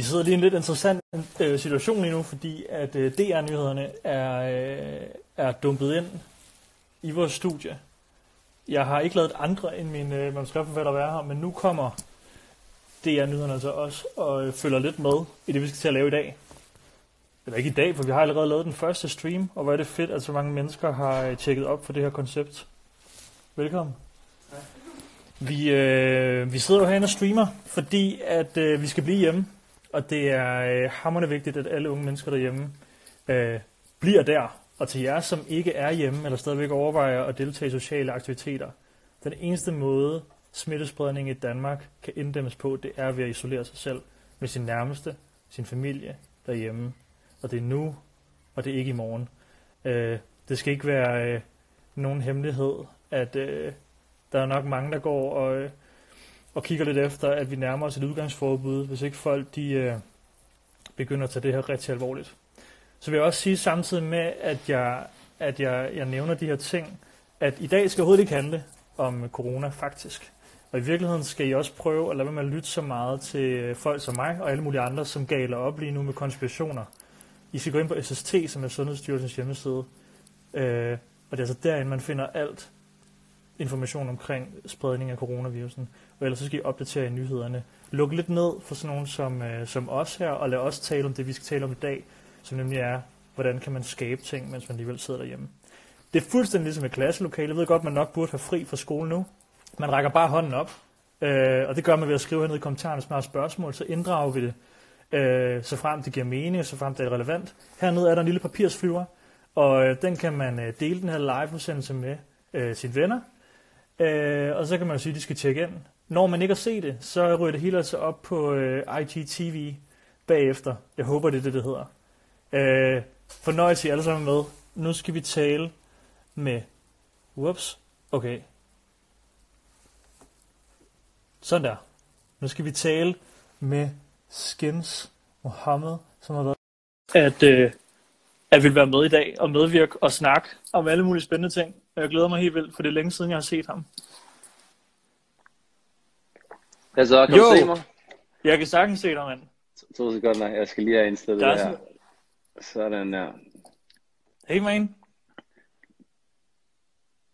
Vi sidder lige i en lidt interessant øh, situation lige nu, fordi at øh, DR-nyhederne er, øh, er dumpet ind i vores studie. Jeg har ikke lavet andre end min øh, manuskriptforfatter være her, men nu kommer DR-nyhederne altså også og øh, følger lidt med i det, vi skal til at lave i dag. Eller ikke i dag, for vi har allerede lavet den første stream, og hvor er det fedt, at så mange mennesker har øh, tjekket op for det her koncept. Velkommen. Vi, øh, vi sidder jo herinde og streamer, fordi at øh, vi skal blive hjemme. Og det er øh, hammerende vigtigt, at alle unge mennesker derhjemme øh, bliver der. Og til jer, som ikke er hjemme, eller stadigvæk overvejer at deltage i sociale aktiviteter, den eneste måde, smittespredning i Danmark kan inddæmmes på, det er ved at isolere sig selv med sin nærmeste, sin familie derhjemme. Og det er nu, og det er ikke i morgen. Øh, det skal ikke være øh, nogen hemmelighed, at øh, der er nok mange, der går og, øh, og kigger lidt efter, at vi nærmer os et udgangsforbud, hvis ikke folk de, øh, begynder at tage det her rigtig alvorligt. Så vil jeg også sige samtidig med, at jeg, at jeg, jeg nævner de her ting, at i dag skal overhovedet ikke handle om corona faktisk. Og i virkeligheden skal I også prøve at lade være med at lytte så meget til folk som mig og alle mulige andre, som galer op lige nu med konspirationer. I skal gå ind på SST, som er Sundhedsstyrelsens hjemmeside. Øh, og det er altså derinde, man finder alt information omkring spredning af coronavirusen. Og ellers så skal I opdatere i nyhederne. Luk lidt ned for sådan nogen som, øh, som os her, og lad os tale om det, vi skal tale om i dag, som nemlig er, hvordan kan man skabe ting, mens man alligevel sidder derhjemme. Det er fuldstændig ligesom et klasselokale. Jeg ved godt, man nok burde have fri fra skole nu. Man rækker bare hånden op, øh, og det gør man ved at skrive hernede i kommentarerne, hvis man har spørgsmål, så inddrager vi det, øh, så frem det giver mening, så frem det er relevant. Hernede er der en lille papirsflyver, og øh, den kan man øh, dele den her live-udsendelse med øh, sine venner, øh, og så kan man jo sige, at de skal tjekke ind. Når man ikke har set det, så ryger det hele altså op på øh, IGTV bagefter. Jeg håber, det er det, det hedder. Øh, fornøjelse alle sammen med. Nu skal vi tale med... Whoops. Okay. Sådan der. Nu skal vi tale med Skins Mohammed, som har været... At, øh, at vil være med i dag og medvirke og snakke om alle mulige spændende ting. Og jeg glæder mig helt vildt, for det er længe siden, jeg har set ham. Hvad så? Kan Jo. du se mig? Jeg kan sagtens se dig, mand. To sekunder. Jeg skal lige have indstillet Der det her. sådan- der. Hey, man.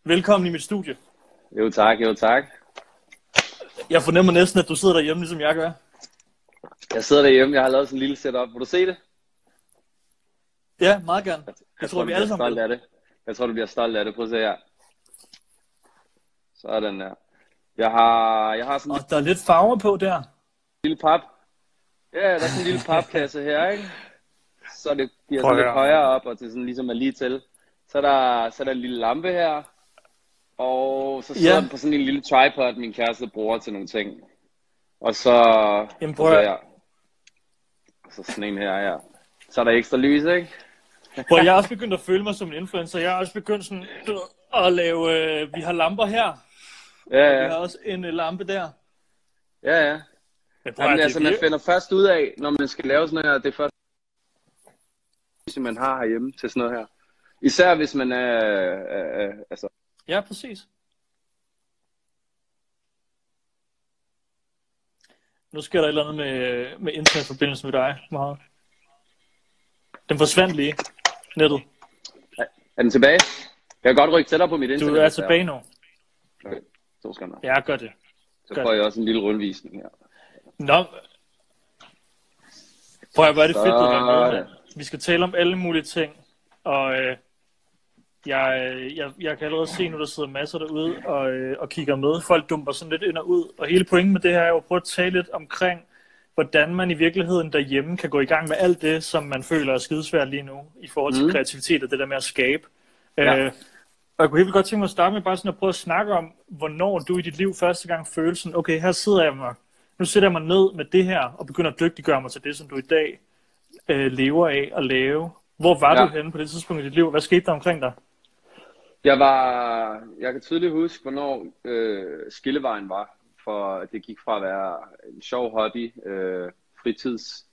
Velkommen i mit studie. Jo tak, jo tak. Jeg fornemmer næsten, at du sidder derhjemme, ligesom jeg gør. Jeg sidder derhjemme. Jeg har lavet sådan en lille setup. Vil du se det? Ja, meget gerne. Jeg tror, du vi alle sammen stolt vil. af det. Jeg tror, du bliver stolt af det. Prøv at se her. Sådan der. Jeg har, jeg har sådan Og der er lidt farver på der. lille pap. Ja, der er sådan en lille papkasse her, ikke? Så det bliver sådan lidt højere op, og det sådan ligesom er lige til. Så er der, så er der en lille lampe her. Og så sidder Ja. den på sådan en lille tripod, min kæreste bruger til nogle ting. Og så... Jamen, prøv her. Og så sådan en her, ja. Så er der ekstra lys, ikke? Hvor jeg er også begyndt at føle mig som en influencer. Jeg er også begyndt sådan, at lave... Øh, vi har lamper her. Ja, Vi har ja. også en øh, lampe der. Ja, ja. Men prøv, Jamen, altså, man finder først ud af, når man skal lave sådan her, det er først, som man har herhjemme til sådan noget her. Især hvis man er, er, er altså, Ja, præcis. Nu sker der et eller andet med, med internetforbindelsen med dig, Mohammed. Den forsvandt lige. Nettet. er den tilbage? Jeg kan godt rykke tættere på mit Du internet. er tilbage nu. Okay, to sekunder. Ja, gør det. Så godt. får jeg også en lille rundvisning her. Nå. Prøv at hvor er det fedt, du er med. Vi skal tale om alle mulige ting. Og øh, jeg, jeg, jeg kan allerede se nu, der sidder masser derude og, øh, og kigger med. Folk dumper sådan lidt ind og ud. Og hele pointen med det her er jo at prøve at tale lidt omkring, hvordan man i virkeligheden derhjemme kan gå i gang med alt det, som man føler er skidesvært lige nu, i forhold til Mm. kreativitet og det der med at skabe. Ja. Øh, og jeg kunne helt godt tænke mig at starte med bare sådan at prøve at snakke om, hvornår du i dit liv første gang følte sådan, okay, her sidder jeg mig, nu sætter jeg mig ned med det her, og begynder at dygtiggøre mig til det, som du i dag øh, lever af at lave. Hvor var Ja. du henne på det tidspunkt i dit liv? Hvad skete der omkring dig? Jeg var, jeg kan tydeligt huske, hvornår øh, skillevejen var, for det gik fra at være en sjov hobby, øh, fritids,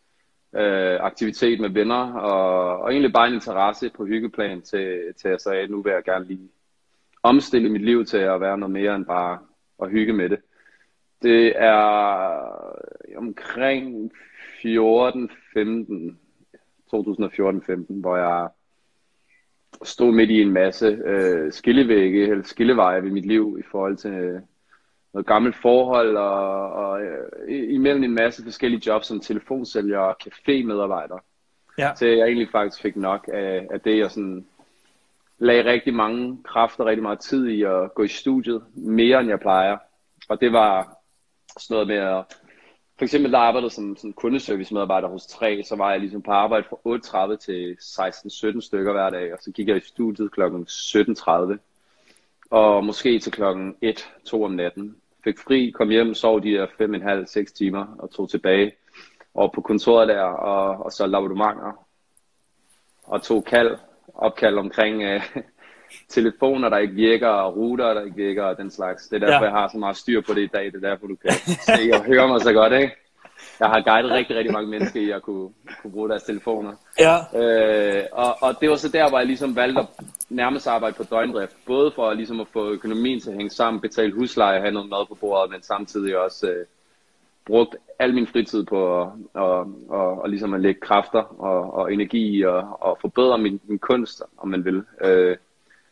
øh, aktivitet med venner, og, og egentlig bare en interesse på hyggeplan til, til at jeg sagde, nu vil jeg gerne lige omstille mit liv til at være noget mere end bare at hygge med det. Det er, omkring 14, 15, 2014-15, hvor jeg stod midt i en masse øh, skillevægge eller skilleveje ved mit liv i forhold til noget gammelt forhold og, og øh, imellem en masse forskellige jobs som telefonsælger og café-medarbejder. Ja. Så jeg egentlig faktisk fik nok af, af det, jeg sådan lagde rigtig mange kræfter, rigtig meget tid i at gå i studiet, mere end jeg plejer. Og det var sådan noget med at, for eksempel da jeg arbejdede som, som kundeservice medarbejder hos 3, så var jeg ligesom på arbejde fra 8.30 til 16-17 stykker hver dag, og så gik jeg i studiet kl. 17.30, og måske til klokken 1-2 om natten. Fik fri, kom hjem, sov de der 5,5-6 timer, og tog tilbage og på kontoret der, og, og så abonnementer, og tog kald, opkald omkring øh, telefoner, der ikke virker, og ruter, der ikke virker, og den slags. Det er derfor, ja. jeg har så meget styr på det i dag. Det er derfor, du kan se og høre mig så godt, ikke? Jeg har guidet rigtig, rigtig mange mennesker i at kunne, kunne bruge deres telefoner. Ja. Øh, og, og det var så der, hvor jeg ligesom valgte at nærmest arbejde på døgndrift. Både for ligesom at få økonomien til at hænge sammen, betale husleje, have noget mad på bordet, men samtidig også øh, brugt al min fritid på at, og, og, og ligesom at lægge kræfter og, og energi i og, og forbedre min, min kunst, om man vil. Øh,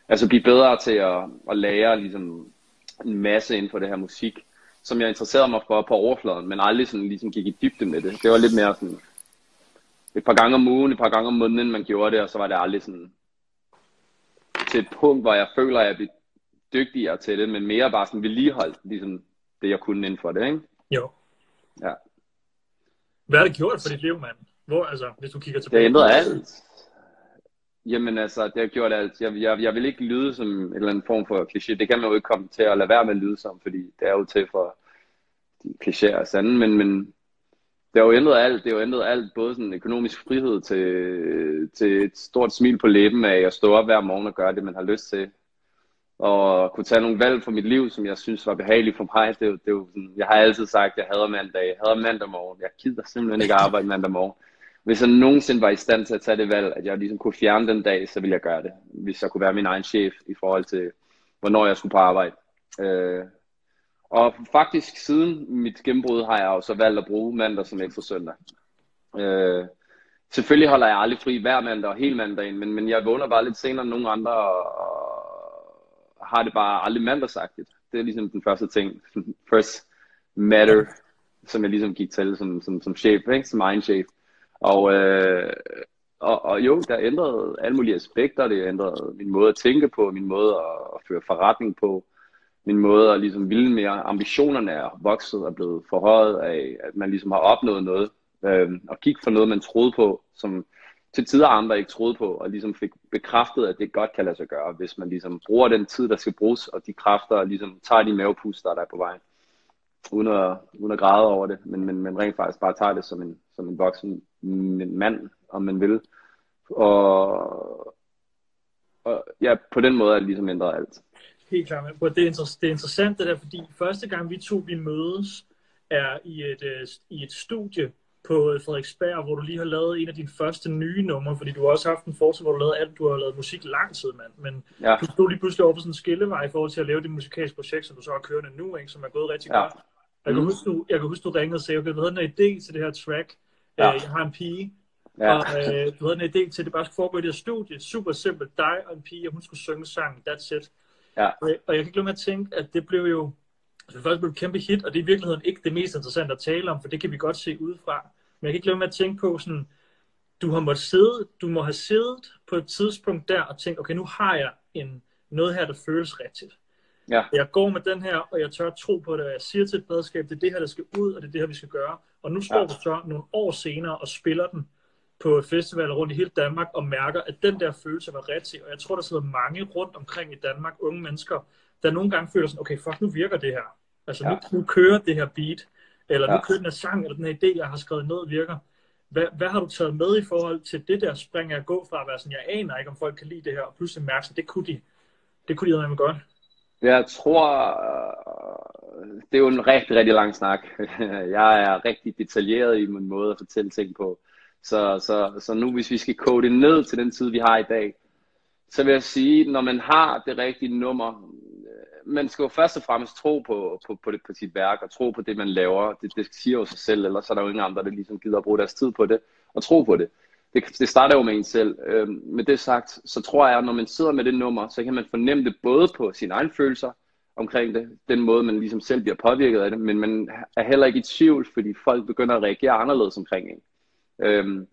altså blive bedre til at, at lære ligesom en masse inden for det her musik, som jeg interesserede mig for på overfladen, men aldrig sådan ligesom gik i dybden med det. Det var lidt mere sådan et par gange om ugen, et par gange om måneden, man gjorde det, og så var det aldrig sådan til et punkt, hvor jeg føler, at jeg bliver dygtigere til det, men mere bare sådan vedligeholdt, ligesom det, jeg kunne inden for det, ikke? Jo. Ja. Hvad har det gjort for dit liv, mand? Hvor, altså, hvis du kigger tilbage? Det ændret alt. Jamen altså, det har gjort alt. Jeg, jeg, jeg vil ikke lyde som en eller anden form for kliché. Det kan man jo ikke komme til at lade være med at lyde som, fordi det er jo til for de klichéer og sande, men, men det har jo ændret alt. Det har jo ændret alt, både sådan økonomisk frihed til, til et stort smil på læben af at stå op hver morgen og gøre det, man har lyst til og kunne tage nogle valg for mit liv, som jeg synes var behageligt for mig. Det, det, det, jeg har altid sagt, at jeg hader mandag. Jeg hader mandag morgen. Jeg gider simpelthen ikke arbejde mandag morgen. Hvis jeg nogensinde var i stand til at tage det valg, at jeg ligesom kunne fjerne den dag, så ville jeg gøre det. Hvis jeg kunne være min egen chef i forhold til, hvornår jeg skulle på arbejde. Øh, og faktisk siden mit gennembrud har jeg også valgt at bruge mandag som ekstra søndag. Øh, selvfølgelig holder jeg aldrig fri hver mandag og hele mandagen, men, men jeg vågner bare lidt senere end nogen andre, og, har det bare aldrig mandagsagtigt. Det er ligesom den første ting, first matter, som jeg ligesom gik til som, som, som chef, ikke? som egen chef. Og, øh, og, og jo, der ændrede alle mulige aspekter, det ændrede min måde at tænke på, min måde at, føre forretning på, min måde at ligesom ville mere. Ambitionerne er vokset og blevet forhøjet af, at man ligesom har opnået noget, øh, og gik for noget, man troede på, som til tider andre ikke troede på, og ligesom fik bekræftet, at det godt kan lade sig gøre, hvis man ligesom bruger den tid, der skal bruges, og de kræfter, og ligesom tager de mavepuster, der er på vej, uden at, uden at græde over det, men, men, men rent faktisk bare tager det som en, som en voksen en mand, om man vil. Og, og ja, på den måde er det ligesom ændret alt. Helt klart, men det er, inter- det er interessant det der, fordi første gang vi to vi mødes, er i et, øh, i et studie, på Frederiksberg, hvor du lige har lavet en af dine første nye numre, fordi du har også haft en forsøg, hvor du, lavede alt, du har lavet musik lang tid, mand. Men ja. du stod lige pludselig over på sådan en skillevej i forhold til at lave det musikalske projekt, som du så har kørende nu, ikke, som er gået rigtig ja. godt. Jeg kan, mm. huske, du, jeg kan huske, du ringede og sagde, okay, du havde en idé til det her track. Ja. Øh, jeg har en pige, ja. og øh, du havde en idé til, at det bare skulle foregå i det her studie. Super simpelt. Dig og en pige, og hun skulle synge sang. That's it. Ja. Og, og jeg kan ikke lade med at tænke, at det blev jo altså det først blev et kæmpe hit, og det er i virkeligheden ikke det mest interessante at tale om, for det kan vi godt se udefra. Men jeg kan ikke lade med at tænke på sådan, du har måttet sidde, du må have siddet på et tidspunkt der og tænkt, okay, nu har jeg en, noget her, der føles rigtigt. Ja. Jeg går med den her, og jeg tør tro på det, og jeg siger til et pladskab, det er det her, der skal ud, og det er det her, vi skal gøre. Og nu står ja. du så nogle år senere og spiller den på festivaler rundt i hele Danmark, og mærker, at den der følelse var rigtig. Og jeg tror, der sidder mange rundt omkring i Danmark, unge mennesker, der nogle gange føler sådan, okay, fuck, nu virker det her. Altså, ja. nu, nu kører det her beat eller nu ja. kører den her sang, eller den her idé, jeg har skrevet ned, virker. Hvad, hvad har du taget med i forhold til det der spring at gå fra at være sådan, jeg aner ikke, om folk kan lide det her, og pludselig mærke, at det kunne de, det kunne de med godt? Jeg tror, øh, det er jo en rigtig, rigtig lang snak. Jeg er rigtig detaljeret i min måde at fortælle ting på. Så, så, så nu, hvis vi skal kode det ned til den tid, vi har i dag, så vil jeg sige, når man har det rigtige nummer, øh, man skal jo først og fremmest tro på, på, på, det, på sit værk, og tro på det, man laver. Det, det siger jo sig selv, ellers er der jo ingen andre, der ligesom gider at bruge deres tid på det, og tro på det. Det, det starter jo med en selv. Øh, med det sagt, så tror jeg, at når man sidder med det nummer, så kan man fornemme det både på sine egne følelser omkring det, den måde, man ligesom selv bliver påvirket af det, men man er heller ikke i tvivl, fordi folk begynder at reagere anderledes omkring en. Øh,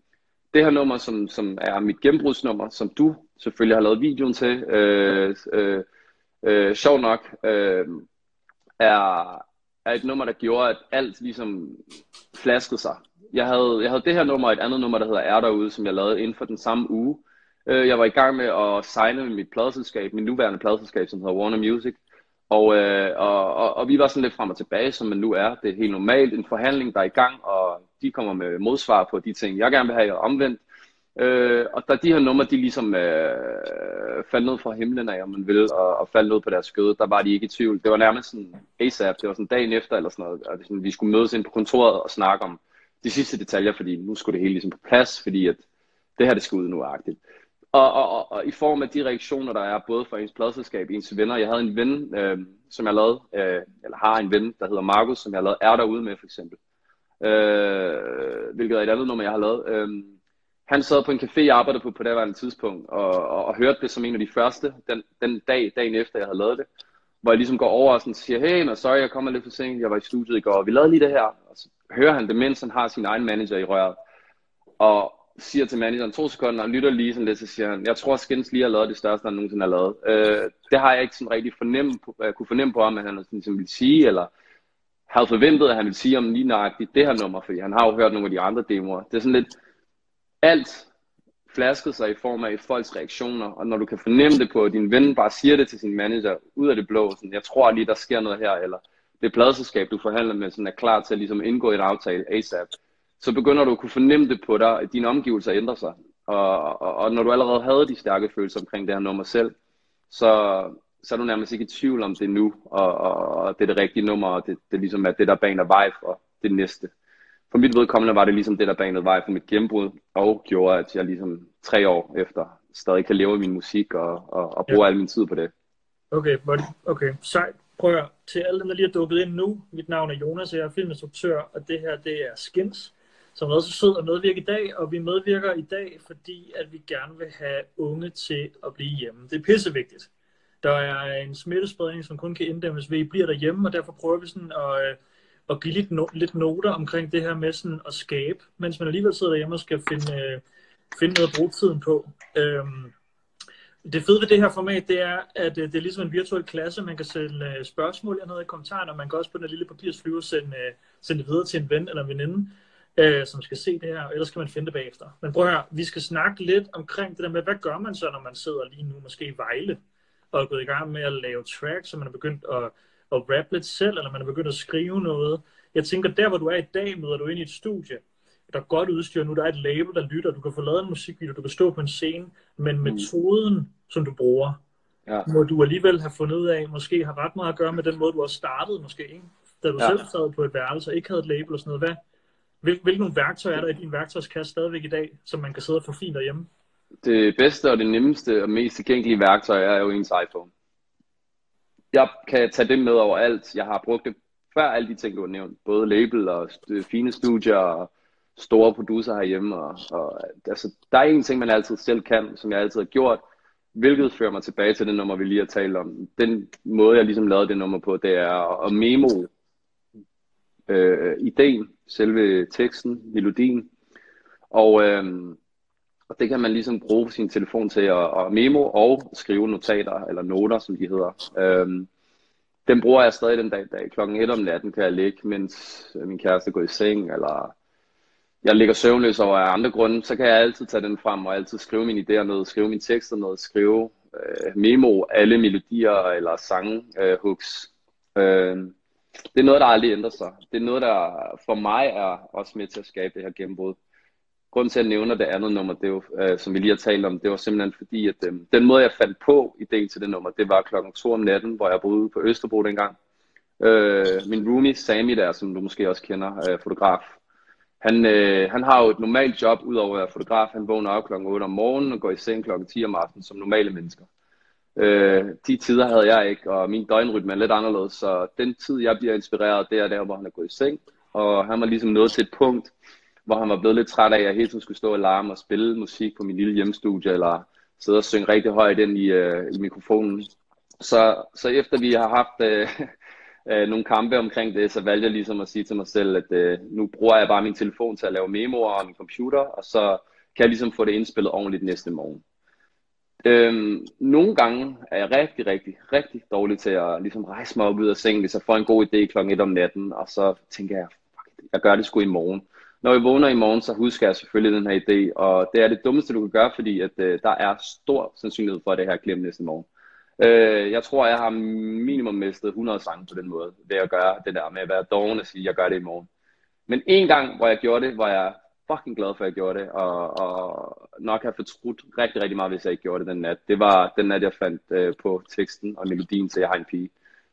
det her nummer, som, som er mit gennembrudsnummer, som du selvfølgelig har lavet videoen til, øh, øh, øh, sjov nok, øh, er, er et nummer, der gjorde, at alt ligesom flaskede sig. Jeg havde, jeg havde det her nummer og et andet nummer, der hedder Er derude, som jeg lavede inden for den samme uge. Øh, jeg var i gang med at signe med mit pladselskab, min nuværende pladselskab, som hedder Warner Music. Og, øh, og, og, og vi var sådan lidt frem og tilbage, som man nu er. Det er helt normalt. En forhandling, der er i gang, og de kommer med modsvar på de ting, jeg gerne vil have, og omvendt. Øh, og da de her numre, de ligesom øh, faldt ned fra himlen af, om man vil, og, og faldt ned på deres skød, der var de ikke i tvivl. Det var nærmest sådan ASAP, det var sådan dagen efter eller sådan noget, og det sådan, vi skulle mødes ind på kontoret og snakke om de sidste detaljer, fordi nu skulle det hele ligesom på plads, fordi at det her, det skulle ud nu agtigt. Og, og, og, og, i form af de reaktioner, der er både fra ens pladselskab, ens venner. Jeg havde en ven, øh, som jeg lavede, øh, eller har en ven, der hedder Markus, som jeg har Er derude med, for eksempel. Øh, hvilket er et andet nummer, jeg har lavet. Øh, han sad på en café, jeg arbejdede på på det tidspunkt, og, og, og hørte det som en af de første, den, den dag, dagen efter jeg havde lavet det, hvor jeg ligesom går over og sådan siger, hey, no, sorry, jeg kommer lidt for sent, jeg var i studiet i går, og vi lavede lige det her, og så hører han det, mens han har sin egen manager i røret, og siger til manageren to sekunder, og lytter lige sådan lidt, så siger han, jeg tror, Skins lige har lavet det største, han nogensinde har lavet. Øh, det har jeg ikke sådan rigtig fornemme på, øh, kunne fornemme på ham, at han sådan, ligesom ville sige, eller havde forventet, at han ville sige om lige nøjagtigt det her nummer, fordi han har jo hørt nogle af de andre demoer. Det er sådan lidt, alt flasket sig i form af folks reaktioner, og når du kan fornemme det på, at din ven bare siger det til sin manager ud af det blå, sådan, jeg tror lige, der sker noget her, eller det pladselskab, du forhandler med, sådan er klar til at ligesom indgå en aftale ASAP, så begynder du at kunne fornemme det på dig, at dine omgivelser ændrer sig. Og, og, og når du allerede havde de stærke følelser omkring det her nummer selv, så, så er du nærmest ikke i tvivl om det nu, og, og, og det er det rigtige nummer, og det, det ligesom er det, der baner vej for det næste for mit vedkommende var det ligesom det, der banede vej for mit gennembrud, og gjorde, at jeg ligesom tre år efter stadig kan leve min musik og, og, og bruge ja. al min tid på det. Okay. Okay, sejt. Prøv at til alle dem, der lige er dukket ind nu. Mit navn er Jonas, og jeg er filminstruktør, og det her, det er Skins, som er også sød at medvirke i dag, og vi medvirker i dag, fordi at vi gerne vil have unge til at blive hjemme. Det er pissevigtigt. Der er en smittespredning, som kun kan inddæmmes ved, at I bliver derhjemme, og derfor prøver vi sådan at at give lidt, no- lidt noter omkring det her med sådan at skabe, mens man alligevel sidder derhjemme og skal finde, øh, finde noget at bruge tiden på. Øhm, det fede ved det her format, det er, at øh, det er ligesom en virtuel klasse. Man kan sende øh, spørgsmål hernede i kommentarerne, og man kan også på den lille papirsflyver sende, øh, sende det videre til en ven eller en veninde, øh, som skal se det her, og ellers kan man finde det bagefter. Men prøv at høre, vi skal snakke lidt omkring det der med, hvad gør man så, når man sidder lige nu måske i Vejle, og er gået i gang med at lave tracks, så man er begyndt at at rappe lidt selv, eller man er begyndt at skrive noget. Jeg tænker, der hvor du er i dag, møder du ind i et studie, der er godt udstyr nu, der er et label, der lytter, du kan få lavet en musikvideo, du kan stå på en scene, men mm. metoden, som du bruger, ja. må du alligevel have fundet ud af, måske har ret meget at gøre med den måde, du har startet, måske, ikke? da du ja. selv sad på et værelse og ikke havde et label og sådan noget. Hvad, hvil, hvilke nogle værktøjer er der i din værktøjskasse stadigvæk i dag, som man kan sidde og få fint derhjemme? Det bedste og det nemmeste og mest tilgængelige værktøj er jo ens iPhone jeg kan tage det med over alt. Jeg har brugt det før alle de ting, du har nævnt. Både label og fine studier og store producer herhjemme. Og, og, altså, der er en ting, man altid selv kan, som jeg altid har gjort, hvilket fører mig tilbage til det nummer, vi lige har talt om. Den måde, jeg ligesom lavede det nummer på, det er at memo øh, ideen, selve teksten, melodien. Og, øh, og det kan man ligesom bruge sin telefon til at, at memo og skrive notater, eller noter, som de hedder. Øhm, den bruger jeg stadig den dag i dag. Klokken 1 om natten kan jeg ligge, mens øh, min kæreste går i seng, eller jeg ligger søvnløs over af andre grunde, så kan jeg altid tage den frem og altid skrive mine idéer ned, skrive mine tekster ned, skrive øh, memo, alle melodier eller sange, øh, hooks. Øh, det er noget, der aldrig ændrer sig. Det er noget, der for mig er også med til at skabe det her gennembrud grund til, at jeg nævner det andet nummer, det var, øh, som vi lige har talt om, det var simpelthen fordi, at øh, den måde, jeg fandt på ideen til det nummer, det var klokken 2 om natten, hvor jeg boede på Østerbro dengang. Øh, min roomie, Sami der, som du måske også kender, øh, fotograf, han, øh, han har jo et normalt job, udover at være fotograf. Han vågner op klokken 8 om morgenen og går i seng klokken 10 om aftenen, som normale mennesker. Øh, de tider havde jeg ikke, og min døgnrytme er lidt anderledes, så den tid, jeg bliver inspireret, det er der, hvor han er gået i seng, og han var ligesom nået til et punkt, hvor han var blevet lidt træt af, at jeg hele tiden skulle stå og larme og spille musik på min lille hjemmestudie, eller sidde og synge rigtig højt ind i, øh, i mikrofonen. Så, så efter vi har haft øh, øh, nogle kampe omkring det, så valgte jeg ligesom at sige til mig selv, at øh, nu bruger jeg bare min telefon til at lave memoer og min computer, og så kan jeg ligesom få det indspillet ordentligt næste morgen. Øhm, nogle gange er jeg rigtig, rigtig, rigtig dårlig til at ligesom rejse mig op ud af sengen, hvis jeg får en god idé klokken 1 om natten, og så tænker jeg, fuck, jeg gør det sgu i morgen. Når jeg vågner i morgen, så husker jeg selvfølgelig den her idé, og det er det dummeste, du kan gøre, fordi at, øh, der er stor sandsynlighed for, at det her glemmer næste morgen. Øh, jeg tror, jeg har minimum mistet 100 sange på den måde, ved at gøre det der med at være doven og sige, jeg gør det i morgen. Men en gang, hvor jeg gjorde det, var jeg fucking glad for, at jeg gjorde det, og, og nok har fortrudt rigtig, rigtig meget, hvis jeg ikke gjorde det den nat. Det var den nat, jeg fandt øh, på teksten og melodien til Jeg har en pige.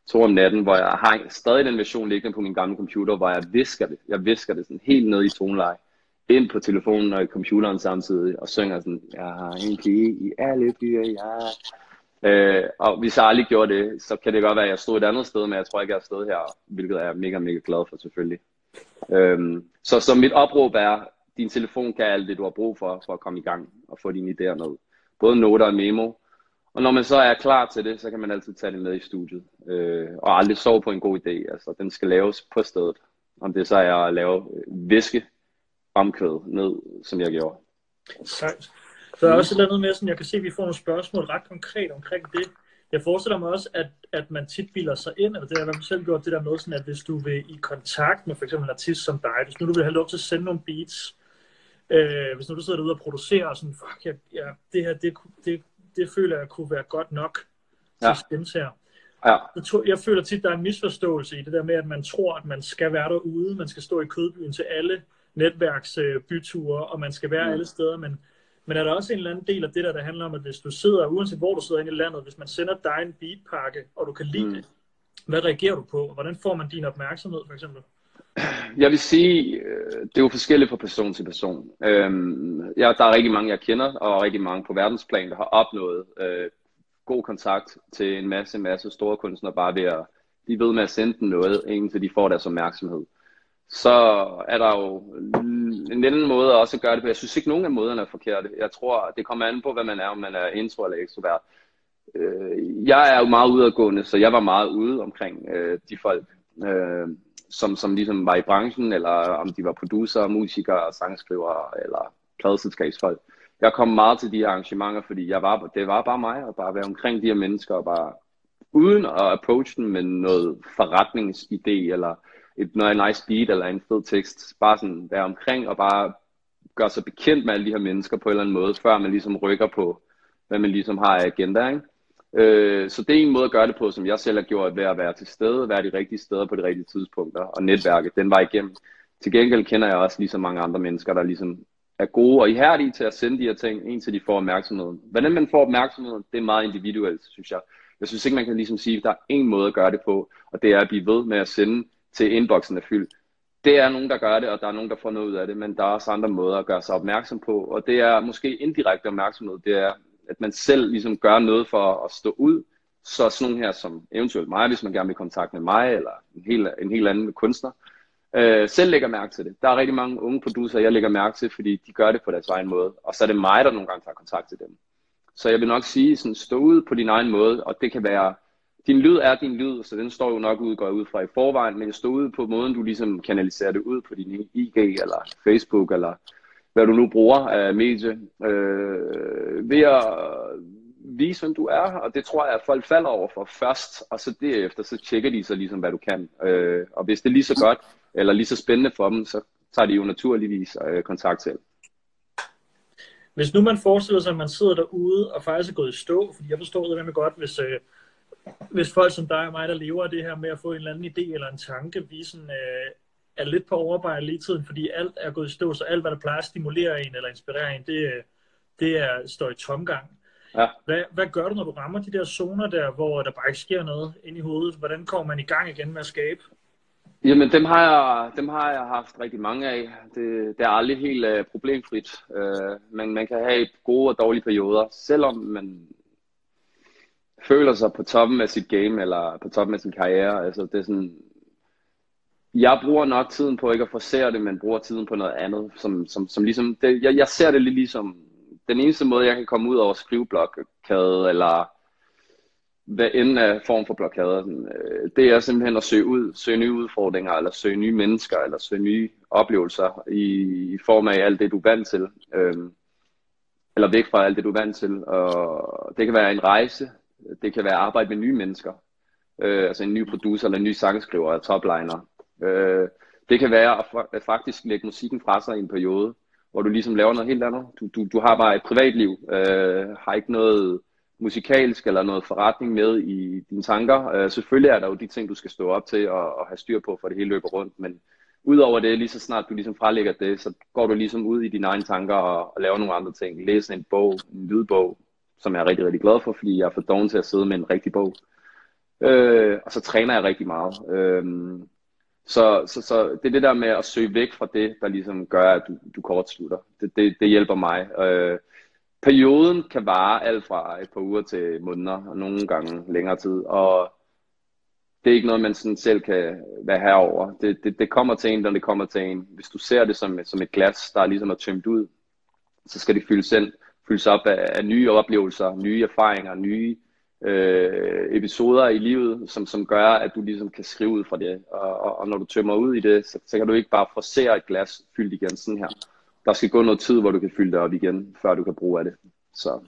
To om natten, hvor jeg har stadig den version liggende på min gamle computer, hvor jeg visker det. Jeg visker det sådan helt ned i toneleje, ind på telefonen og i computeren samtidig, og synger sådan, jeg har en pige i alle byer, jeg Øh, og hvis jeg aldrig gjorde det, så kan det godt være, at jeg stod et andet sted, men jeg tror ikke, jeg er stået her, hvilket jeg er mega, mega glad for selvfølgelig. Øhm, så, så mit opråb er, din telefon kan alt det, du har brug for, for at komme i gang og få dine idéer ned. Både noter og memo. Og når man så er klar til det, så kan man altid tage det med i studiet. Øh, og aldrig sove på en god idé. Altså, den skal laves på stedet. Om det så er at lave øh, væske omkvæd ned, som jeg gjorde. Sejt. Så er også et eller andet med, sådan, jeg kan se, at vi får nogle spørgsmål ret konkret omkring det. Jeg forestiller mig også, at, at man tit bilder sig ind, eller det har man selv gjort det der med, sådan, at hvis du vil i kontakt med for eksempel en artist som dig, hvis nu du vil have lov til at sende nogle beats, øh, hvis nu du sidder derude og producerer, og sådan, fuck, ja, ja, det her, det, det, det føler jeg kunne være godt nok til ja. her. Ja. Jeg føler tit, der er en misforståelse i det der med, at man tror, at man skal være derude, man skal stå i kødbyen til alle netværksbyture, og man skal være mm. alle steder, men men er der også en eller anden del af det der, der handler om, at hvis du sidder, uanset hvor du sidder inde i landet, hvis man sender dig en beatpakke, og du kan lide mm. det, hvad reagerer du på? Hvordan får man din opmærksomhed, for eksempel? Jeg vil sige, øh, det er jo forskelligt fra person til person. Øhm, ja, der er rigtig mange, jeg kender, og rigtig mange på verdensplan, der har opnået øh, god kontakt til en masse, masse store kunstnere, bare ved at de ved med at sende dem noget, indtil de får deres opmærksomhed så er der jo en anden måde også at gøre det på. Jeg synes ikke, nogen af måderne er forkerte. Jeg tror, det kommer an på, hvad man er, om man er intro eller ekstrovert. Øh, jeg er jo meget udadgående, så jeg var meget ude omkring øh, de folk, øh, som, som ligesom var i branchen, eller om de var producer, musikere, sangskrivere eller pladeselskabsfolk. Jeg kom meget til de her arrangementer, fordi jeg var, det var bare mig, at bare være omkring de her mennesker, og bare uden at approach dem med noget forretningsidé, eller et noget nice beat eller en fed tekst. Bare sådan være omkring og bare gøre sig bekendt med alle de her mennesker på en eller anden måde, før man ligesom rykker på, hvad man ligesom har af agenda, ikke? Øh, så det er en måde at gøre det på, som jeg selv har gjort ved at være til stede, være de rigtige steder på de rigtige tidspunkter, og netværket, den var igennem. Til gengæld kender jeg også lige så mange andre mennesker, der ligesom er gode og ihærdige til at sende de her ting, indtil de får opmærksomheden. Hvordan man får opmærksomheden, det er meget individuelt, synes jeg. Jeg synes ikke, man kan ligesom sige, at der er en måde at gøre det på, og det er at blive ved med at sende til inboxen er fyldt. Det er nogen, der gør det, og der er nogen, der får noget ud af det, men der er også andre måder at gøre sig opmærksom på, og det er måske indirekte opmærksomhed, det er, at man selv ligesom gør noget for at stå ud, så sådan nogle her som eventuelt mig, hvis man gerne vil i kontakt med mig, eller en helt, en helt anden kunstner, øh, selv lægger mærke til det. Der er rigtig mange unge producer, jeg lægger mærke til, fordi de gør det på deres egen måde, og så er det mig, der nogle gange tager kontakt til dem. Så jeg vil nok sige, sådan, stå ud på din egen måde, og det kan være din lyd er din lyd, så den står jo nok ud, går ud fra i forvejen, men stå ud på måden, du ligesom kanaliserer det ud på din IG eller Facebook, eller hvad du nu bruger af medie, øh, ved at vise, hvem du er, og det tror jeg, at folk falder over for først, og så derefter, så tjekker de så ligesom, hvad du kan. Øh, og hvis det er lige så godt, eller lige så spændende for dem, så tager de jo naturligvis øh, kontakt til. Hvis nu man forestiller sig, at man sidder derude og faktisk er gået i stå, fordi jeg forstår det nemlig godt, hvis, øh, hvis folk som dig og mig, der lever af det her med at få en eller anden idé eller en tanke, vi sådan, øh, er lidt på overarbejde lige tiden, fordi alt er gået i stå, så alt, hvad der plejer at stimulere en eller inspirere en, det, øh, det er, står i tomgang. Ja. Hvad, hvad gør du, når du rammer de der zoner der, hvor der bare ikke sker noget ind i hovedet? Hvordan kommer man i gang igen med at skabe? Jamen, dem har jeg, dem har jeg haft rigtig mange af. Det, det er aldrig helt uh, problemfrit. Uh, men man kan have gode og dårlige perioder, selvom man føler sig på toppen af sit game, eller på toppen af sin karriere. Altså, det er sådan, jeg bruger nok tiden på ikke at forsere det, men bruger tiden på noget andet, som, som, som ligesom, det, jeg, jeg ser det lidt ligesom, den eneste måde, jeg kan komme ud over skriveblokade, eller hvad end af form for blokade, øh, det er simpelthen at søge ud, søge nye udfordringer, eller søge nye mennesker, eller søge nye oplevelser i, i form af alt det, du er vant til. Øhm, eller væk fra alt det, du er vant til. Og det kan være en rejse, det kan være arbejde med nye mennesker, øh, altså en ny producer eller en ny sangskriver eller topliner. Øh, det kan være at faktisk lægge musikken fra sig i en periode, hvor du ligesom laver noget helt andet. Du, du, du har bare et privatliv, øh, har ikke noget musikalsk eller noget forretning med i dine tanker. Øh, selvfølgelig er der jo de ting, du skal stå op til og, og have styr på, for det hele løber rundt, men udover det, lige så snart du ligesom frelægger det, så går du ligesom ud i dine egne tanker og, og laver nogle andre ting. Læser en bog, en lydbog, som jeg er rigtig, rigtig glad for, fordi jeg er for doven til at sidde med en rigtig bog. Øh, og så træner jeg rigtig meget. Øh, så, så, så det er det der med at søge væk fra det, der ligesom gør, at du, du kortslutter. Det, det, det hjælper mig. Øh, perioden kan vare alt fra et par uger til måneder, og nogle gange længere tid. Og det er ikke noget, man sådan selv kan være herover. Det, det, det kommer til en, når det kommer til en. Hvis du ser det som, som et glas, der er ligesom er tømt ud, så skal det fyldes, selv, fyldes op af, af nye oplevelser, nye erfaringer, nye øh, episoder i livet, som, som gør, at du ligesom kan skrive ud fra det. Og, og, og når du tømmer ud i det, så, så kan du ikke bare forsere et glas fyldt igen sådan her. Der skal gå noget tid, hvor du kan fylde det op igen, før du kan bruge af det. Så.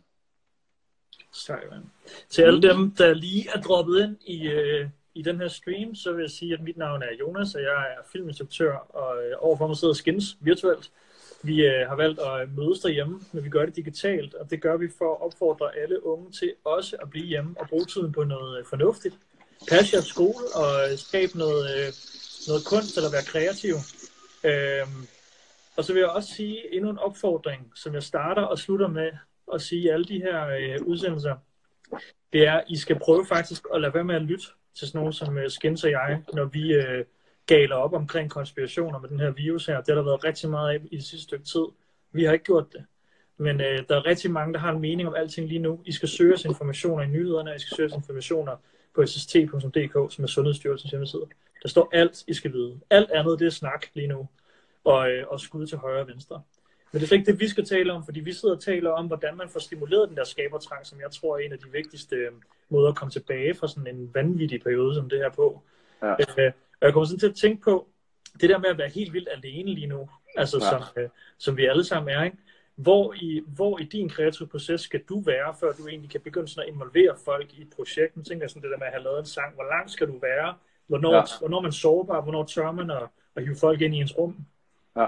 Man. Til alle dem, der lige er droppet ind i, øh, i den her stream, så vil jeg sige, at mit navn er Jonas, og jeg er filminstruktør, og øh, overfor mig sidder Skins virtuelt. Vi øh, har valgt at mødes derhjemme, men vi gør det digitalt, og det gør vi for at opfordre alle unge til også at blive hjemme og bruge tiden på noget øh, fornuftigt. Pas jeres skole og øh, skab noget, øh, noget kunst eller være kreativ. Øhm, og så vil jeg også sige endnu en opfordring, som jeg starter og slutter med at sige i alle de her øh, udsendelser. Det er, at I skal prøve faktisk at lade være med at lytte til sådan nogen som øh, Skins og jeg, når vi øh, galer op omkring konspirationer med den her virus her. Det har der været rigtig meget af i det sidste stykke tid. Vi har ikke gjort det. Men øh, der er rigtig mange, der har en mening om alting lige nu. I skal søge os informationer i nyhederne, I skal søge os informationer på sst.dk, som er Sundhedsstyrelsens hjemmeside. Der står alt, I skal vide. Alt andet, det er snak lige nu. Og, øh, og skud til højre og venstre. Men det er slet ikke det, vi skal tale om, fordi vi sidder og taler om, hvordan man får stimuleret den der skabertrang, som jeg tror er en af de vigtigste øh, måder at komme tilbage fra sådan en vanvittig periode som det her på. Ja. Øh, og jeg kommer sådan til at tænke på, det der med at være helt vildt alene lige nu, altså ja. som, øh, som vi alle sammen er, ikke? Hvor i, hvor i din kreative proces skal du være, før du egentlig kan begynde sådan at involvere folk i et projekt? Nu tænker jeg sådan det der med at have lavet en sang. Hvor langt skal du være? Hvornår, ja. hvornår man sårbar? Hvornår tør man at, at hive folk ind i ens rum? Ja.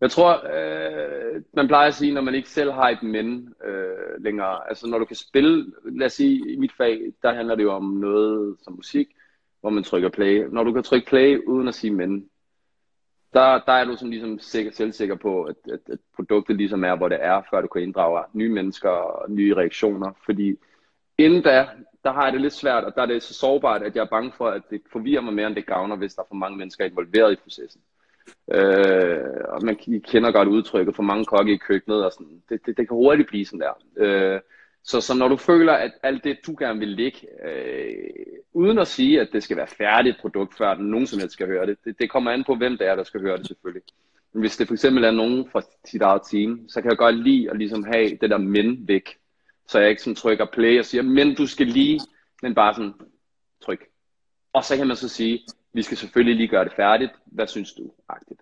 Jeg tror, øh, man plejer at sige, når man ikke selv har et men øh, længere. Altså når du kan spille, lad os sige, i mit fag, der handler det jo om noget som musik hvor man trykker play. Når du kan trykke play uden at sige men, der, der er du sådan ligesom sikker, selvsikker på, at, at, at produktet ligesom er, hvor det er, før du kan inddrage nye mennesker og nye reaktioner. Fordi inden da, der har jeg det lidt svært, og der er det så sårbart, at jeg er bange for, at det forvirrer mig mere, end det gavner, hvis der er for mange mennesker involveret i processen. Øh, og man kender godt udtrykket for mange kokke i køkkenet, og sådan. Det, det, det kan hurtigt blive sådan der. Øh, så, så når du føler, at alt det, du gerne vil ligge, øh, uden at sige, at det skal være færdigt produkt, før nogen som helst skal høre det, det, det kommer an på, hvem det er, der skal høre det selvfølgelig. Men hvis det for eksempel er nogen fra sit eget team, så kan jeg godt lide at ligesom have det der men væk. Så jeg ikke sådan trykker play og siger, men du skal lige, men bare sådan tryk. Og så kan man så sige, vi skal selvfølgelig lige gøre det færdigt. Hvad synes du? Agtigt.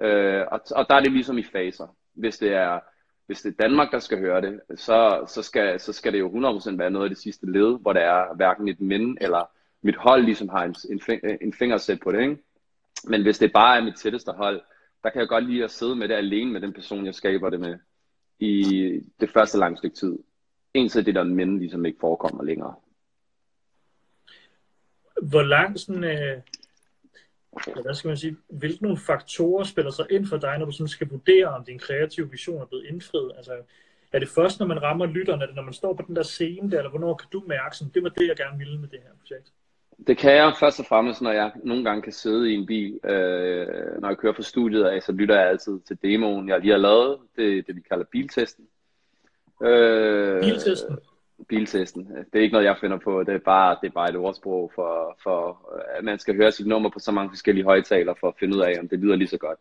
Øh, og, og der er det ligesom i faser. Hvis det er hvis det er Danmark, der skal høre det, så, så, skal, så skal det jo 100% være noget af det sidste led, hvor der er hverken et minde eller mit hold ligesom har en, en, en fingersæt på det. Ikke? Men hvis det bare er mit tætteste hold, der kan jeg godt lide at sidde med det alene med den person, jeg skaber det med i det første lange stykke tid. Indtil det der minde ligesom ikke forekommer længere. Hvor lang sådan, øh, hvad skal man sige, hvilke nogle faktorer spiller sig ind for dig, når du sådan skal vurdere, om din kreative vision er blevet indfriet? Altså, er det først, når man rammer lytterne, er det når man står på den der scene der, eller hvornår kan du mærke, sådan, det var det, jeg gerne ville med det her projekt? Det kan jeg først og fremmest, når jeg nogle gange kan sidde i en bil, øh, når jeg kører fra studiet af, så lytter jeg altid til demoen, jeg lige har lavet, det, det vi kalder biltesten. Øh, biltesten? Biltesten. Det er ikke noget, jeg finder på. Det er bare, det er bare et ordsprog for, for, at man skal høre sit nummer på så mange forskellige højtaler for at finde ud af, om det lyder lige så godt.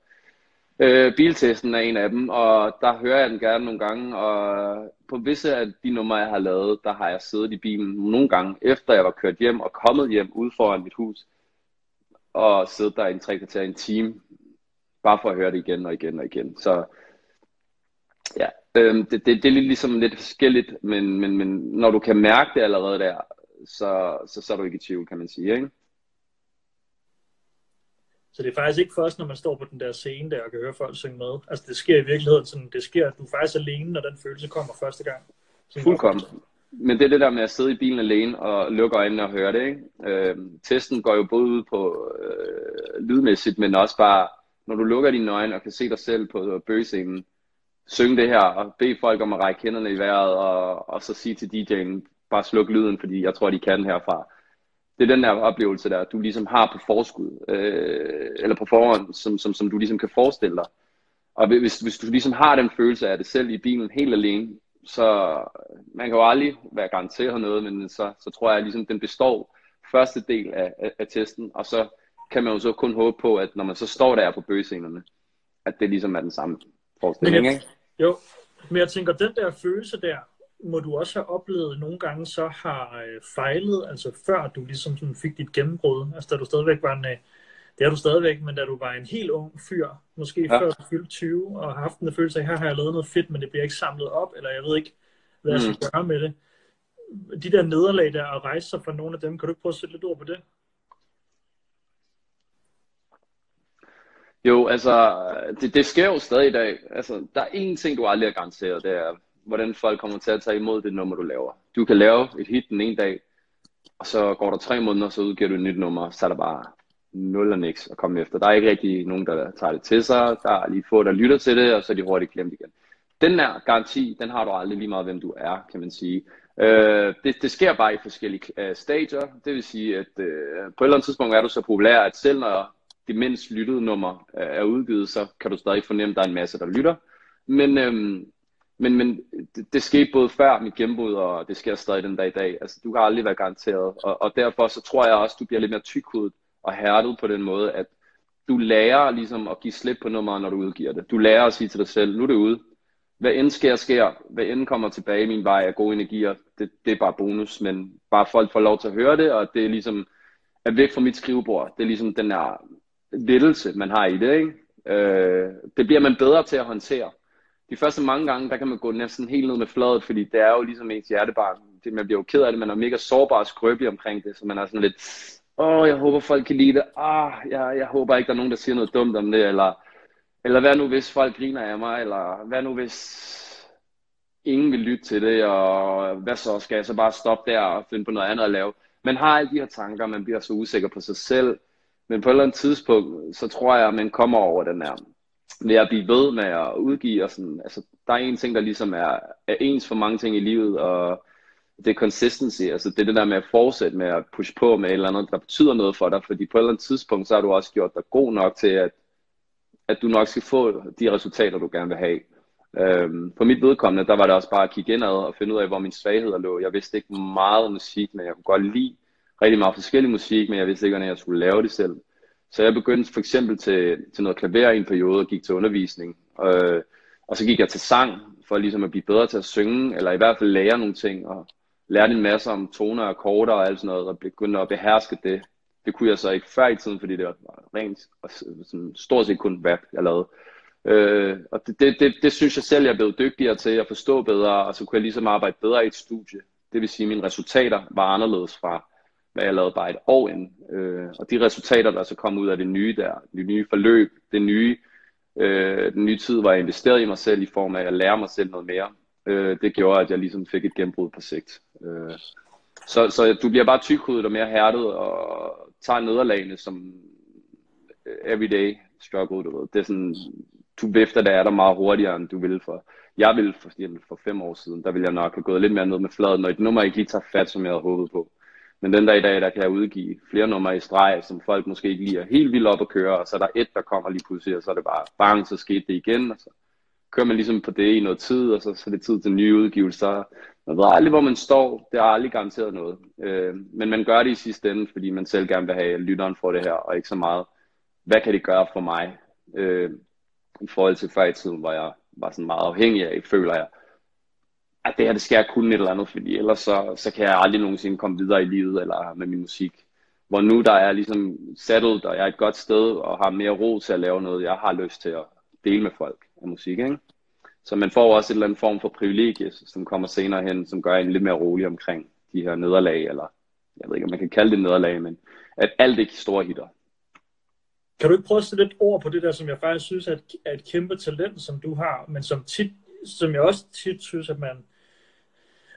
Øh, biltesten er en af dem, og der hører jeg den gerne nogle gange, og på visse af de numre, jeg har lavet, der har jeg siddet i bilen nogle gange, efter jeg var kørt hjem og kommet hjem ude foran mit hus, og siddet der i en tre kvarter en time, bare for at høre det igen og igen og igen. Så ja, øhm, det, det, det er ligesom lidt forskelligt, men, men, men når du kan mærke det allerede der, så, så, så er du ikke i tvivl, kan man sige, ikke? Så det er faktisk ikke først, når man står på den der scene der og kan høre folk synge med. Altså det sker i virkeligheden sådan, det sker, at du er faktisk alene, når den følelse kommer første gang. Fuldkommen. Men det er det der med at sidde i bilen alene og lukke øjnene og høre det. Ikke? Øh, testen går jo både ud på øh, lydmæssigt, men også bare, når du lukker dine øjne og kan se dig selv på bøgescenen, synge det her og bede folk om at række hænderne i vejret og, og så sige til DJ'en, bare sluk lyden, fordi jeg tror, de kan herfra. Det er den der oplevelse der, du ligesom har på forskud, øh, eller på forhånd, som, som, som du ligesom kan forestille dig. Og hvis, hvis du ligesom har den følelse af det selv i bilen helt alene, så man kan jo aldrig være garanteret noget, men så, så tror jeg, at ligesom, den består første del af, af, af testen, og så kan man jo så kun håbe på, at når man så står der på bøgescenerne, at det ligesom er den samme forestilling, ikke? Jo, men jeg tænker, den der følelse der, må du også have oplevet nogle gange så har øh, fejlet, altså før du ligesom sådan fik dit gennembrud, altså da du stadigvæk var en, øh, det er du stadigvæk, men da du var en helt ung fyr, måske ja. før du fyldte 20, og har haft en følelse af, her har jeg lavet noget fedt, men det bliver ikke samlet op, eller jeg ved ikke, hvad jeg skal mm. gøre med det. De der nederlag der, og rejse sig fra nogle af dem, kan du ikke prøve at sætte lidt ord på det? Jo, altså, det, det sker jo stadig i dag. Altså, der er én ting, du aldrig har garanteret, det er, hvordan folk kommer til at tage imod det nummer, du laver. Du kan lave et hit den ene dag, og så går der tre måneder, så udgiver du et nyt nummer, så er der bare nul og niks at komme efter. Der er ikke rigtig nogen, der tager det til sig. Der er lige få, der lytter til det, og så er de hurtigt glemt igen. Den der garanti, den har du aldrig lige meget, hvem du er, kan man sige. Øh, det, det sker bare i forskellige øh, stadier. Det vil sige, at øh, på et eller andet tidspunkt er du så populær, at selv når det mindst lyttede nummer øh, er udgivet, så kan du stadig fornemme, at der er en masse, der lytter. Men, øhm, men, men det, det skete både før mit gennembrud, og det sker stadig den dag i dag. Altså, du kan aldrig være garanteret. Og, og derfor så tror jeg også, du bliver lidt mere tykhudet og hærdet på den måde, at du lærer ligesom at give slip på nummeret, når du udgiver det. Du lærer at sige til dig selv, nu er det ude. Hvad end sker, sker. Hvad end kommer tilbage i min vej af gode energier, det, det er bare bonus. Men bare folk får lov til at høre det, og det er ligesom er væk fra mit skrivebord. Det er ligesom den der lettelse, man har i det. Ikke? Øh, det bliver man bedre til at håndtere de første mange gange, der kan man gå næsten helt ned med fladet, fordi det er jo ligesom ens hjertebarn. Det, man bliver jo ked af det, man er mega sårbar og skrøbelig omkring det, så man er sådan lidt, åh, jeg håber folk kan lide det, ah, jeg, jeg håber ikke, der er nogen, der siger noget dumt om det, eller, eller hvad nu hvis folk griner af mig, eller hvad nu hvis ingen vil lytte til det, og hvad så, skal jeg så bare stoppe der og finde på noget andet at lave? Man har alle de her tanker, man bliver så usikker på sig selv, men på et eller andet tidspunkt, så tror jeg, at man kommer over den her ved at blive ved med at udgive. Og sådan, altså, der er en ting, der ligesom er, er ens for mange ting i livet, og det er consistency. Altså, det er det der med at fortsætte med at push på med et eller andet, der betyder noget for dig. Fordi på et eller andet tidspunkt, så har du også gjort dig god nok til, at, at du nok skal få de resultater, du gerne vil have. Øhm, på mit vedkommende, der var det også bare at kigge indad og finde ud af, hvor min svagheder lå. Jeg vidste ikke meget om musik, men jeg kunne godt lide rigtig meget forskellig musik, men jeg vidste ikke, hvordan jeg skulle lave det selv. Så jeg begyndte for eksempel til, til noget klaver i en periode og gik til undervisning. Øh, og så gik jeg til sang for ligesom at blive bedre til at synge, eller i hvert fald lære nogle ting, og lærte en masse om toner og akkorder og alt sådan noget, og begyndte at beherske det. Det kunne jeg så ikke før i tiden, fordi det var rent og sådan, stort set kun rap, jeg lavede. Øh, og det, det, det, det synes jeg selv, jeg er blevet dygtigere til at forstå bedre, og så kunne jeg ligesom arbejde bedre i et studie. Det vil sige, at mine resultater var anderledes fra hvad jeg lavede bare et år inden. Øh, og de resultater, der så kom ud af det nye der, det nye forløb, det nye, øh, den nye tid, hvor jeg investerede i mig selv i form af at lære mig selv noget mere, øh, det gjorde, at jeg ligesom fik et gennembrud på sigt. Øh, så, så du bliver bare tykhudet og mere hærdet, og tager nederlagene som everyday struggle, du ved. Det er sådan, du vifter der er der meget hurtigere, end du ville for. Jeg ville for, for fem år siden, der ville jeg nok have gået lidt mere ned med fladen, når et nummer ikke lige tager fat, som jeg havde håbet på. Men den der i dag, der kan jeg udgive flere numre i streg, som folk måske ikke lige er helt vildt op at køre, og så er der et, der kommer lige pludselig, og så er det bare bang, så skete det igen, og så kører man ligesom på det i noget tid, og så, så er det tid til nye udgivelser. Man ved aldrig, hvor man står. Det er aldrig garanteret noget. Øh, men man gør det i sidste ende, fordi man selv gerne vil have, at lytteren får det her, og ikke så meget, hvad kan det gøre for mig? Øh, I forhold til før i tiden, hvor jeg var sådan meget afhængig af, føler jeg, at det her, det skal jeg kunne et eller andet, fordi ellers så, så kan jeg aldrig nogensinde komme videre i livet eller med min musik. Hvor nu der er ligesom settled, og jeg er et godt sted, og har mere ro til at lave noget, jeg har lyst til at dele med folk af musik, ikke? Så man får også en eller anden form for privilegie, som kommer senere hen, som gør en lidt mere rolig omkring de her nederlag, eller jeg ved ikke, om man kan kalde det nederlag, men at alt ikke store hitter. Kan du ikke prøve at sætte lidt ord på det der, som jeg faktisk synes er et, er et kæmpe talent, som du har, men som, tit, som jeg også tit synes, at man,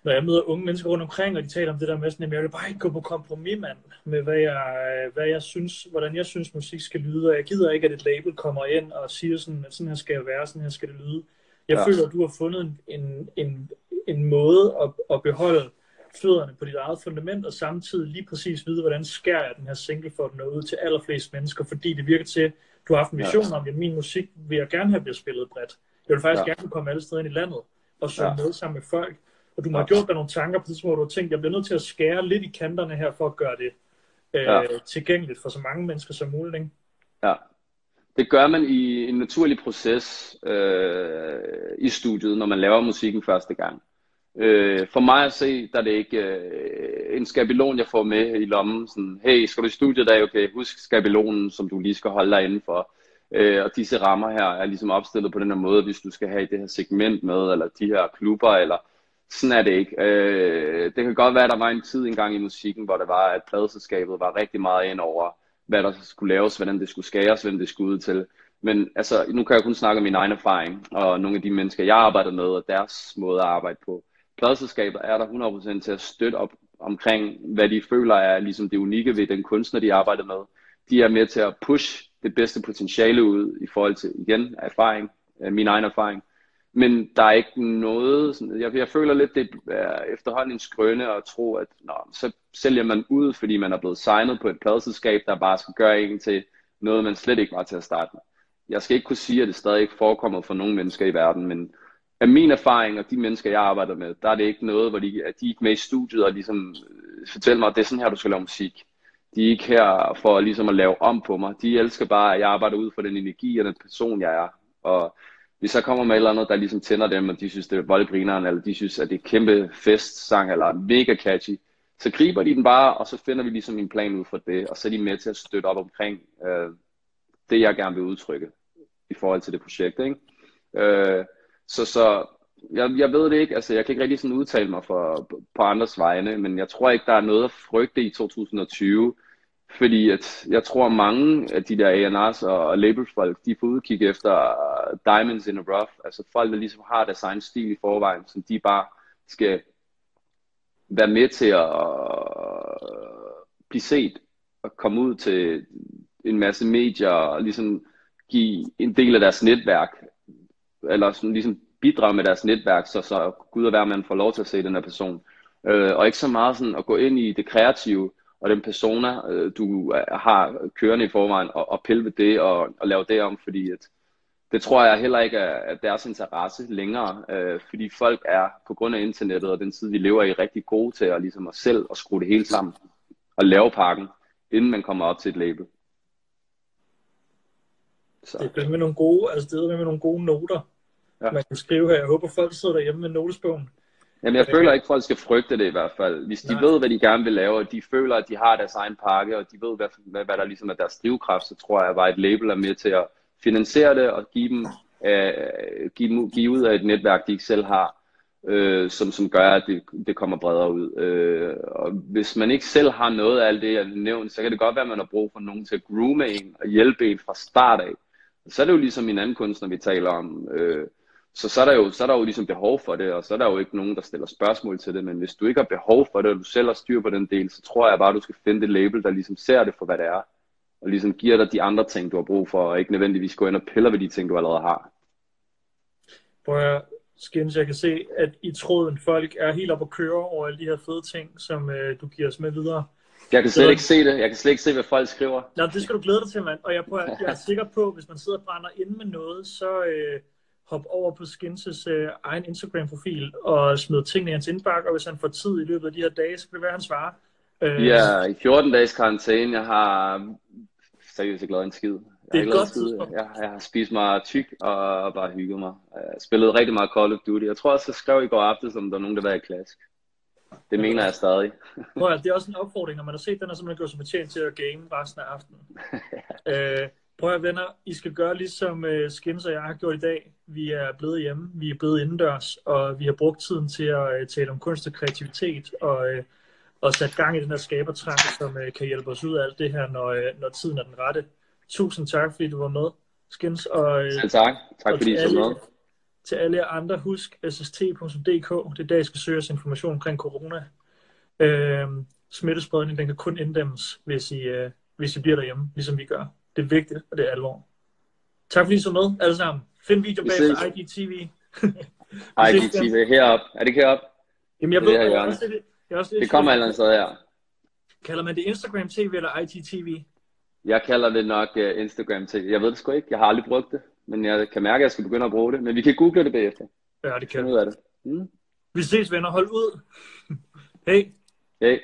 når jeg møder unge mennesker rundt omkring, og de taler om det der med sådan, at jeg vil bare ikke gå på kompromis, mand, med hvad jeg, hvad jeg synes, hvordan jeg synes, musik skal lyde, og jeg gider ikke, at et label kommer ind og siger sådan, at sådan her skal jeg være, sådan her skal det lyde. Jeg ja. føler, at du har fundet en, en, en, en måde at, at beholde fødderne på dit eget fundament, og samtidig lige præcis vide, hvordan skærer jeg den her single for den ud til allerflest mennesker, fordi det virker til, du har haft en vision ja. om, at min musik vil jeg gerne have bliver spillet bredt. Jeg vil faktisk ja. gerne komme alle steder ind i landet, og synge ja. med sammen med folk. Og du må ja. have gjort dig nogle tanker på det, hvor du har tænkt, jeg bliver nødt til at skære lidt i kanterne her, for at gøre det øh, ja. tilgængeligt for så mange mennesker som muligt. Ikke? Ja, det gør man i en naturlig proces øh, i studiet, når man laver musikken første gang. Øh, for mig at se, der er det ikke øh, en skabelon, jeg får med i lommen. Sådan, hey, skal du i studiet i dag? Okay, husk skabelonen, som du lige skal holde dig inden for. Øh, og disse rammer her er ligesom opstillet på den her måde, hvis du skal have det her segment med, eller de her klubber, eller sådan er det ikke. Øh, det kan godt være, at der var en tid engang i musikken, hvor det var, at pladeselskabet var rigtig meget ind over, hvad der skulle laves, hvordan det skulle skæres, hvem det skulle ud til. Men altså, nu kan jeg kun snakke om min egen erfaring, og nogle af de mennesker, jeg arbejder med, og deres måde at arbejde på. Pladeselskabet er der 100% til at støtte op omkring, hvad de føler er ligesom det unikke ved den kunstner, de arbejder med. De er med til at push det bedste potentiale ud i forhold til, igen, erfaring, øh, min egen erfaring. Men der er ikke noget, sådan, jeg, jeg føler lidt, det er efterhånden en skrøne at tro, at nå, så sælger man ud, fordi man er blevet signet på et pladselskab, der bare skal gøre en til noget, man slet ikke var til at starte med. Jeg skal ikke kunne sige, at det stadig ikke forekommer for nogle mennesker i verden, men af min erfaring og de mennesker, jeg arbejder med, der er det ikke noget, hvor de, at de er ikke med i studiet og ligesom øh, fortæller mig, at det er sådan her, du skal lave musik. De er ikke her for ligesom at lave om på mig. De elsker bare, at jeg arbejder ud for den energi og den person, jeg er. Og hvis jeg kommer med et eller andet, der ligesom tænder dem, og de synes, det er voldgrineren, eller de synes, at det er kæmpe festsang, eller mega catchy, så griber de den bare, og så finder vi ligesom en plan ud for det, og så er de med til at støtte op omkring øh, det, jeg gerne vil udtrykke i forhold til det projekt. Ikke? Øh, så så jeg, jeg ved det ikke, altså jeg kan ikke rigtig sådan udtale mig for, på andres vegne, men jeg tror ikke, der er noget at frygte i 2020, fordi at jeg tror mange af de der A&R's og labelfolk, de får udkig efter diamonds in a rough, altså folk, der ligesom har deres egen stil i forvejen, som de bare skal være med til at blive set og komme ud til en masse medier og ligesom give en del af deres netværk, eller sådan ligesom bidrage med deres netværk, så, så Gud og hver man får lov til at se den her person. Øh, og ikke så meget sådan at gå ind i det kreative, og den persona, øh, du har kørende i forvejen, og, og pille ved det, og, og lave det om, fordi at, det tror jeg heller ikke er, er deres interesse længere, øh, fordi folk er på grund af internettet og den tid, vi lever i, rigtig gode til at, ligesom at selv at skrue det hele sammen og lave pakken, inden man kommer op til et label. Så. Det er med nogle gode, altså det er med nogle gode noter, ja. man kan skrive her. Jeg håber, folk sidder derhjemme med notesbogen. Jamen, jeg føler ikke, folk skal frygte det i hvert fald. Hvis de Nej. ved, hvad de gerne vil lave, og de føler, at de har deres egen pakke, og de ved, hvad, hvad, hvad der ligesom er deres drivkraft, så tror jeg, at et label er med til at finansiere det og give dem, øh, give, give ud af et netværk, de ikke selv har, øh, som, som gør, at det, det kommer bredere ud. Øh, og hvis man ikke selv har noget af alt det, jeg nævnt, så kan det godt være, at man har brug for nogen til at groome en og hjælpe en fra start af. Så er det jo ligesom en anden kunstner, vi taler om. Øh, så, så, er der jo, så er der jo ligesom behov for det, og så er der jo ikke nogen, der stiller spørgsmål til det, men hvis du ikke har behov for det, og du selv har styr på den del, så tror jeg bare, du skal finde det label, der ligesom ser det for, hvad det er, og ligesom giver dig de andre ting, du har brug for, og ikke nødvendigvis gå ind og piller ved de ting, du allerede har. Prøv at Skins, jeg kan se, at i tråden folk er helt op at køre over alle de her fede ting, som øh, du giver os med videre. Jeg kan slet ikke se det. Jeg kan slet ikke se, hvad folk skriver. Nå, det skal du glæde dig til, mand. Og jeg, prøver, jeg er sikker på, hvis man sidder og brænder ind med noget, så, øh, hoppe over på Skins' øh, egen Instagram-profil og smide tingene i hans indbakke, og hvis han får tid i løbet af de her dage, så kan det være, at han svarer. Øh, ja, i 14 dages karantæne. Jeg har seriøst ikke lavet en skid. Jeg det er godt skid. Jeg, jeg har spist mig tyk og bare hygget mig. Jeg spillede rigtig meget Call of Duty. Jeg tror også, jeg skrev i går aftes, om der er nogen, der var i klask. Det mener jeg stadig. Prøv at, det er også en opfordring, når man har set den, så man går som betjent til at game resten af aftenen. øh, prøv at venner, I skal gøre ligesom uh, Skins og jeg har gjort i dag. Vi er blevet hjemme, vi er blevet indendørs, og vi har brugt tiden til at uh, tale om kunst og kreativitet, og, uh, og sat gang i den her skabertrang, som uh, kan hjælpe os ud af alt det her, når, uh, når tiden er den rette. Tusind tak, fordi du var med, Skins. Og, Selv tak. Tak fordi I så med til alle andre, husk sst.dk, det er der, I skal søge os information omkring corona. Øh, smittespredning, den kan kun inddæmmes, hvis I, øh, hvis I bliver derhjemme, ligesom vi gør. Det er vigtigt, og det er alvor. Tak fordi I så med, alle sammen. Find video bag på IGTV. IGTV herop. Er det herop? Jamen, jeg ved, det, jeg også, det, jeg også, det kommer allerede sted her. Kalder man det Instagram TV eller IGTV? Jeg kalder det nok uh, Instagram TV. Jeg ved det sgu ikke. Jeg har aldrig brugt det men jeg kan mærke, at jeg skal begynde at bruge det. Men vi kan google det bagefter. Ja, det kan vi. Det. Mm. Vi ses, venner. Hold ud. Hej. Hej.